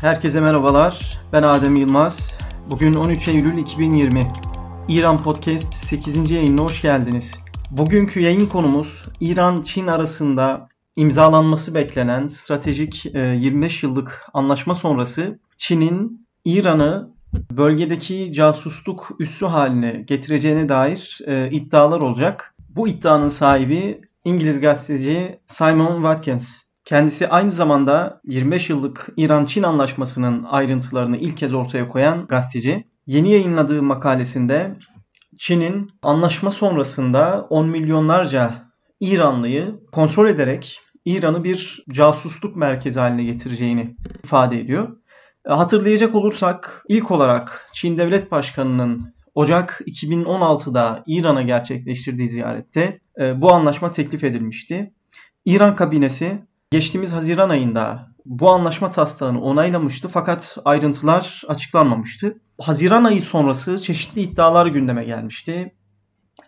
Herkese merhabalar. Ben Adem Yılmaz. Bugün 13 Eylül 2020. İran Podcast 8. yayınına hoş geldiniz. Bugünkü yayın konumuz İran-Çin arasında imzalanması beklenen stratejik 25 e, yıllık anlaşma sonrası Çin'in İran'ı bölgedeki casusluk üssü haline getireceğine dair e, iddialar olacak. Bu iddianın sahibi İngiliz gazeteci Simon Watkins. Kendisi aynı zamanda 25 yıllık İran-Çin anlaşmasının ayrıntılarını ilk kez ortaya koyan gazeteci. Yeni yayınladığı makalesinde Çin'in anlaşma sonrasında 10 milyonlarca İranlıyı kontrol ederek İran'ı bir casusluk merkezi haline getireceğini ifade ediyor. E, hatırlayacak olursak ilk olarak Çin Devlet Başkanı'nın Ocak 2016'da İran'a gerçekleştirdiği ziyarette e, bu anlaşma teklif edilmişti. İran kabinesi geçtiğimiz Haziran ayında bu anlaşma taslağını onaylamıştı fakat ayrıntılar açıklanmamıştı. Haziran ayı sonrası çeşitli iddialar gündeme gelmişti.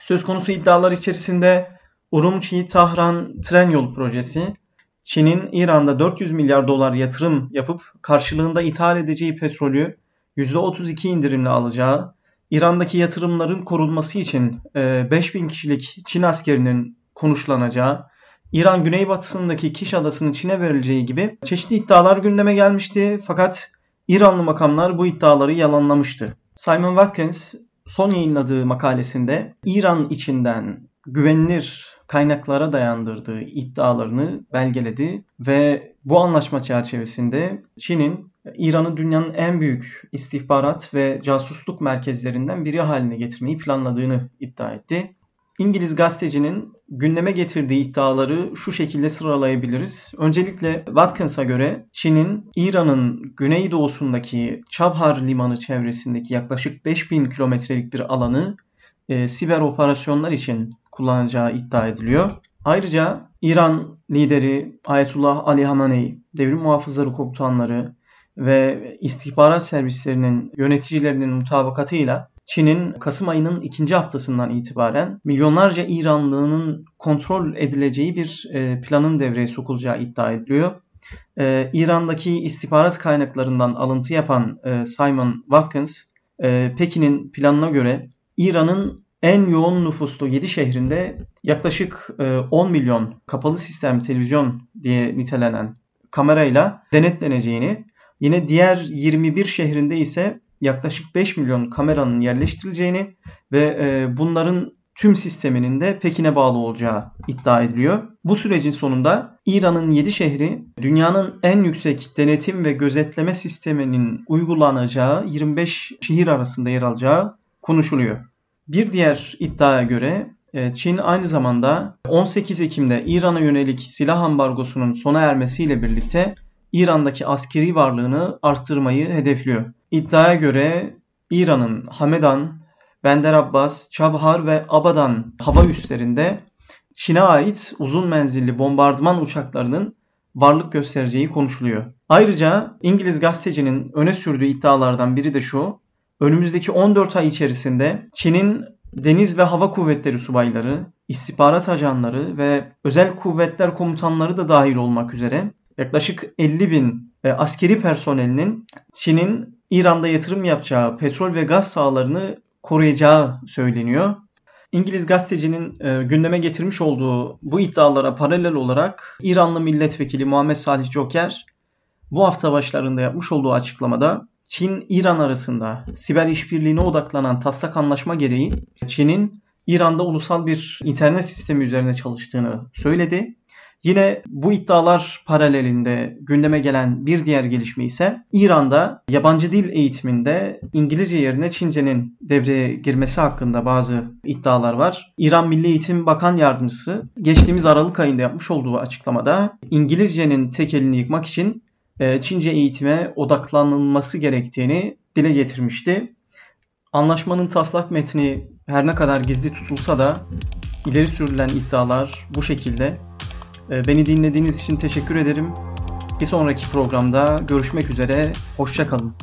Söz konusu iddialar içerisinde Urumçi-Tahran tren yolu projesi, Çin'in İran'da 400 milyar dolar yatırım yapıp karşılığında ithal edeceği petrolü %32 indirimle alacağı, İran'daki yatırımların korunması için 5000 kişilik Çin askerinin konuşlanacağı, İran güneybatısındaki Kiş adasının Çin'e verileceği gibi çeşitli iddialar gündeme gelmişti. Fakat İranlı makamlar bu iddiaları yalanlamıştı. Simon Watkins son yayınladığı makalesinde İran içinden güvenilir kaynaklara dayandırdığı iddialarını belgeledi ve bu anlaşma çerçevesinde Çin'in İran'ı dünyanın en büyük istihbarat ve casusluk merkezlerinden biri haline getirmeyi planladığını iddia etti. İngiliz gazetecinin gündeme getirdiği iddiaları şu şekilde sıralayabiliriz. Öncelikle Watkins'a göre Çin'in İran'ın güneydoğusundaki Çabhar limanı çevresindeki yaklaşık 5000 kilometrelik bir alanı e, siber operasyonlar için kullanacağı iddia ediliyor. Ayrıca İran lideri Ayetullah Ali Hamenei, devrim muhafızları komutanları ve istihbarat servislerinin yöneticilerinin mutabakatıyla Çin'in Kasım ayının ikinci haftasından itibaren milyonlarca İranlının kontrol edileceği bir e, planın devreye sokulacağı iddia ediliyor. E, İran'daki istihbarat kaynaklarından alıntı yapan e, Simon Watkins, Pekin'in planına göre İran'ın en yoğun nüfuslu 7 şehrinde yaklaşık 10 milyon kapalı sistem televizyon diye nitelenen kamerayla denetleneceğini, yine diğer 21 şehrinde ise yaklaşık 5 milyon kameranın yerleştirileceğini ve e, bunların tüm sisteminin de Pekin'e bağlı olacağı iddia ediliyor. Bu sürecin sonunda İran'ın 7 şehri dünyanın en yüksek denetim ve gözetleme sisteminin uygulanacağı 25 şehir arasında yer alacağı konuşuluyor. Bir diğer iddiaya göre e, Çin aynı zamanda 18 Ekim'de İran'a yönelik silah ambargosunun sona ermesiyle birlikte İran'daki askeri varlığını arttırmayı hedefliyor. İddiaya göre İran'ın Hamedan, Bender Abbas, Çabhar ve Abadan hava üslerinde Çin'e ait uzun menzilli bombardıman uçaklarının varlık göstereceği konuşuluyor. Ayrıca İngiliz gazetecinin öne sürdüğü iddialardan biri de şu. Önümüzdeki 14 ay içerisinde Çin'in deniz ve hava kuvvetleri subayları, istihbarat ajanları ve özel kuvvetler komutanları da dahil olmak üzere yaklaşık 50 bin e, askeri personelinin Çin'in İran'da yatırım yapacağı petrol ve gaz sahalarını koruyacağı söyleniyor. İngiliz gazetecinin e, gündeme getirmiş olduğu bu iddialara paralel olarak İranlı milletvekili Muhammed Salih Joker bu hafta başlarında yapmış olduğu açıklamada Çin-İran arasında siber işbirliğine odaklanan taslak anlaşma gereği Çin'in İran'da ulusal bir internet sistemi üzerine çalıştığını söyledi Yine bu iddialar paralelinde gündeme gelen bir diğer gelişme ise İran'da yabancı dil eğitiminde İngilizce yerine Çince'nin devreye girmesi hakkında bazı iddialar var. İran Milli Eğitim Bakan Yardımcısı geçtiğimiz Aralık ayında yapmış olduğu açıklamada İngilizcenin tekelini yıkmak için e, Çince eğitime odaklanılması gerektiğini dile getirmişti. Anlaşmanın taslak metni her ne kadar gizli tutulsa da ileri sürülen iddialar bu şekilde beni dinlediğiniz için teşekkür ederim. Bir sonraki programda görüşmek üzere. Hoşçakalın.